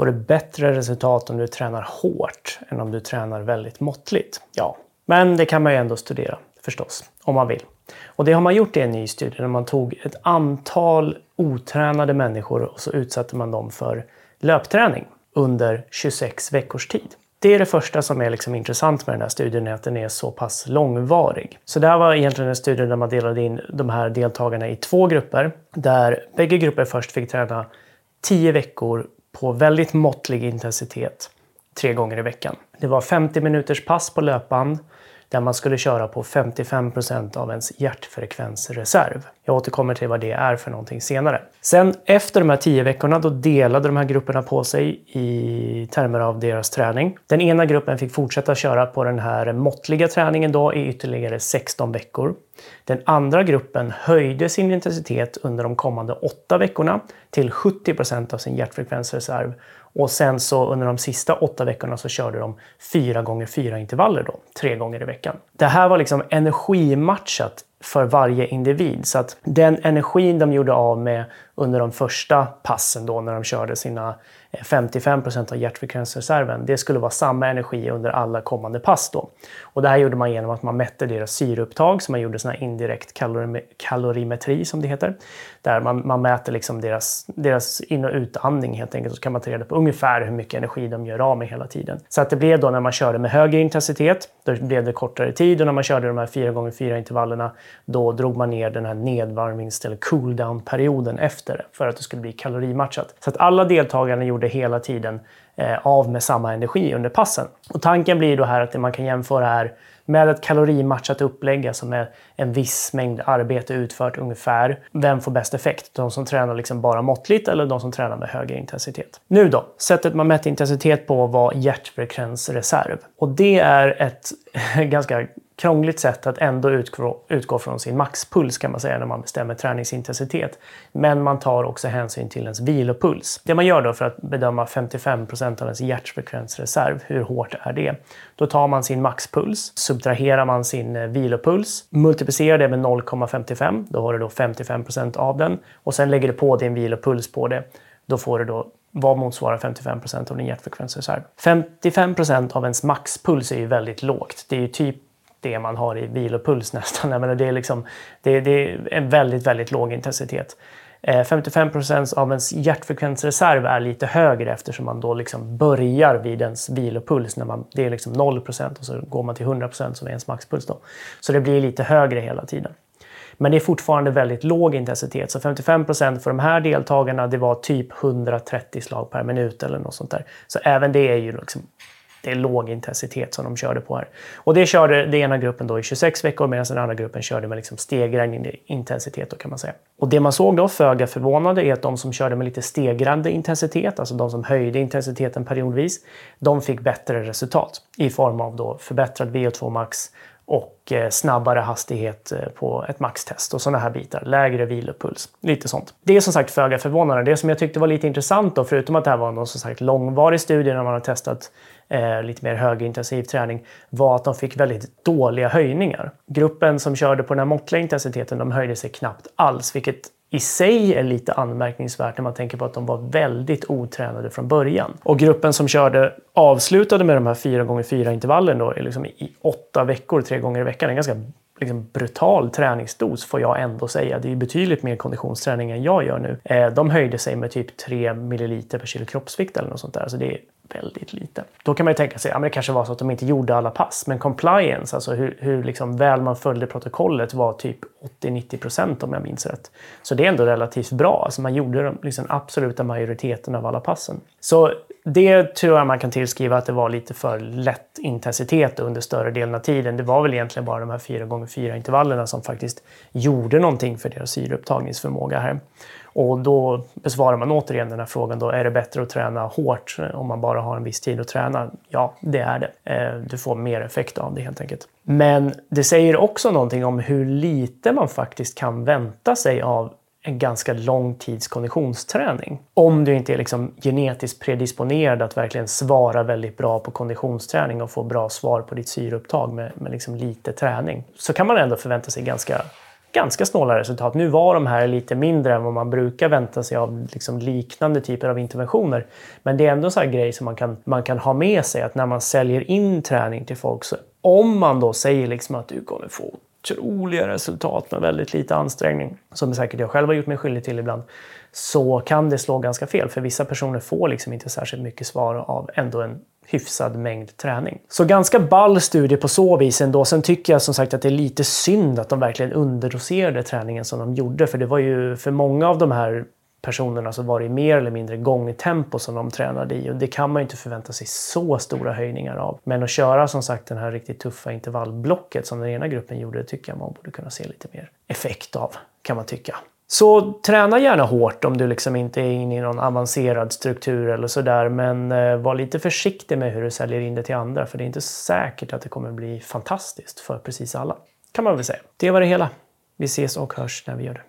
Får du bättre resultat om du tränar hårt än om du tränar väldigt måttligt? Ja, men det kan man ju ändå studera förstås, om man vill. Och det har man gjort i en ny studie där man tog ett antal otränade människor och så utsatte man dem för löpträning under 26 veckors tid. Det är det första som är liksom intressant med den här studien, är att den är så pass långvarig. Så det här var egentligen en studie där man delade in de här deltagarna i två grupper. Där bägge grupper först fick träna 10 veckor på väldigt måttlig intensitet tre gånger i veckan. Det var 50 minuters pass på löpband där man skulle köra på 55% av ens hjärtfrekvensreserv. Jag återkommer till vad det är för någonting senare. Sen efter de här tio veckorna då delade de här grupperna på sig i termer av deras träning. Den ena gruppen fick fortsätta köra på den här måttliga träningen då i ytterligare 16 veckor. Den andra gruppen höjde sin intensitet under de kommande åtta veckorna till 70% av sin hjärtfrekvensreserv och sen så under de sista åtta veckorna så körde de fyra gånger fyra intervaller då, tre gånger i veckan. Det här var liksom energimatchat för varje individ. Så att den energin de gjorde av med under de första passen då när de körde sina Eh, 55 procent av hjärtfrekvensreserven. Det skulle vara samma energi under alla kommande pass då. Och det här gjorde man genom att man mätte deras syreupptag, så man gjorde sån här indirekt kalori kalorimetri som det heter. Där man, man mäter liksom deras, deras in och utandning helt enkelt. Så kan man ta reda på ungefär hur mycket energi de gör av med hela tiden. Så att det blev då när man körde med högre intensitet, då blev det kortare tid och när man körde de här 4x4 intervallerna, då drog man ner den här nedvarvnings eller cooldown-perioden efter för att det skulle bli kalorimatchat. Så att alla deltagarna gjorde hela tiden eh, av med samma energi under passen. Och tanken blir då här att man kan jämföra här med ett kalorimatchat upplägg, alltså med en viss mängd arbete utfört ungefär. Vem får bäst effekt? De som tränar liksom bara måttligt eller de som tränar med högre intensitet? Nu då, sättet man mätte intensitet på var hjärtfrekvensreserv. Och det är ett ganska krångligt sätt att ändå utgå, utgå från sin maxpuls kan man säga när man bestämmer träningsintensitet. Men man tar också hänsyn till ens vilopuls. Det man gör då för att bedöma 55 procent av ens hjärtfrekvensreserv, hur hårt är det? Då tar man sin maxpuls, subtraherar man sin eh, vilopuls, multiplicerar det med 0,55, då har du då 55 procent av den och sen lägger du på din vilopuls på det. Då får du då vad motsvarar 55 procent av din hjärtfrekvensreserv. 55 procent av ens maxpuls är ju väldigt lågt. Det är ju typ det man har i vilopuls nästan. Jag menar, det, är liksom, det, det är en väldigt, väldigt låg intensitet. Eh, 55 procent av ens hjärtfrekvensreserv är lite högre eftersom man då liksom börjar vid ens vilopuls. När man, det är liksom 0 procent och så går man till 100 procent som är ens maxpuls. Då. Så det blir lite högre hela tiden. Men det är fortfarande väldigt låg intensitet. Så 55 procent för de här deltagarna det var typ 130 slag per minut eller något sånt där. Så även det är ju liksom det är låg intensitet som de körde på här. Och det körde den ena gruppen då i 26 veckor medan den andra gruppen körde med liksom stegrande intensitet då kan man säga. Och det man såg då, föga förvånande, är att de som körde med lite stegrande intensitet, alltså de som höjde intensiteten periodvis, de fick bättre resultat i form av då förbättrad VO2 max och eh, snabbare hastighet eh, på ett maxtest och sådana här bitar. Lägre vilopuls, lite sånt. Det är som sagt föga förvånande. Det som jag tyckte var lite intressant då, förutom att det här var någon som sagt långvarig studie när man har testat eh, lite mer högintensiv träning, var att de fick väldigt dåliga höjningar. Gruppen som körde på den här måttliga intensiteten, de höjde sig knappt alls, vilket i sig är lite anmärkningsvärt när man tänker på att de var väldigt otränade från början. Och gruppen som körde avslutade med de här 4x4 intervallen då, liksom i åtta veckor, tre gånger i veckan. En ganska liksom brutal träningsdos får jag ändå säga. Det är betydligt mer konditionsträning än jag gör nu. Eh, de höjde sig med typ 3 milliliter per kilo kroppsvikt eller något sånt där. Så det är väldigt lite. Då kan man ju tänka sig att ja, det kanske var så att de inte gjorde alla pass. Men compliance, alltså hur, hur liksom väl man följde protokollet var typ 80-90 procent om jag minns rätt. Så det är ändå relativt bra. Alltså man gjorde den liksom absoluta majoriteten av alla passen. Så det tror jag man kan tillskriva att det var lite för lätt intensitet under större delen av tiden. Det var väl egentligen bara de här 4x4 intervallerna som faktiskt gjorde någonting för deras syreupptagningsförmåga här. Och då besvarar man återigen den här frågan då, är det bättre att träna hårt om man bara har en viss tid att träna? Ja, det är det. Eh, du får mer effekt av det helt enkelt. Men det säger också någonting om hur lite man faktiskt kan vänta sig av en ganska lång tids konditionsträning. Om du inte är liksom genetiskt predisponerad att verkligen svara väldigt bra på konditionsträning och få bra svar på ditt syreupptag med, med liksom lite träning så kan man ändå förvänta sig ganska ganska snåla resultat. Nu var de här lite mindre än vad man brukar vänta sig av liksom liknande typer av interventioner. Men det är ändå en sån här grej som man kan, man kan ha med sig att när man säljer in träning till folk så om man då säger liksom att du kommer få otroliga resultat med väldigt lite ansträngning, som säkert jag själv har gjort mig skyldig till ibland, så kan det slå ganska fel. För vissa personer får liksom inte särskilt mycket svar av ändå en hyfsad mängd träning. Så ganska ball studie på så vis ändå. Sen tycker jag som sagt att det är lite synd att de verkligen underdoserade träningen som de gjorde. För det var ju för många av de här personerna så var det mer eller mindre gångtempo som de tränade i och det kan man ju inte förvänta sig så stora höjningar av. Men att köra som sagt den här riktigt tuffa intervallblocket som den ena gruppen gjorde, det tycker jag man borde kunna se lite mer effekt av, kan man tycka. Så träna gärna hårt om du liksom inte är inne i någon avancerad struktur eller sådär. Men eh, var lite försiktig med hur du säljer in det till andra. För det är inte säkert att det kommer bli fantastiskt för precis alla. Kan man väl säga. Det var det hela. Vi ses och hörs när vi gör det.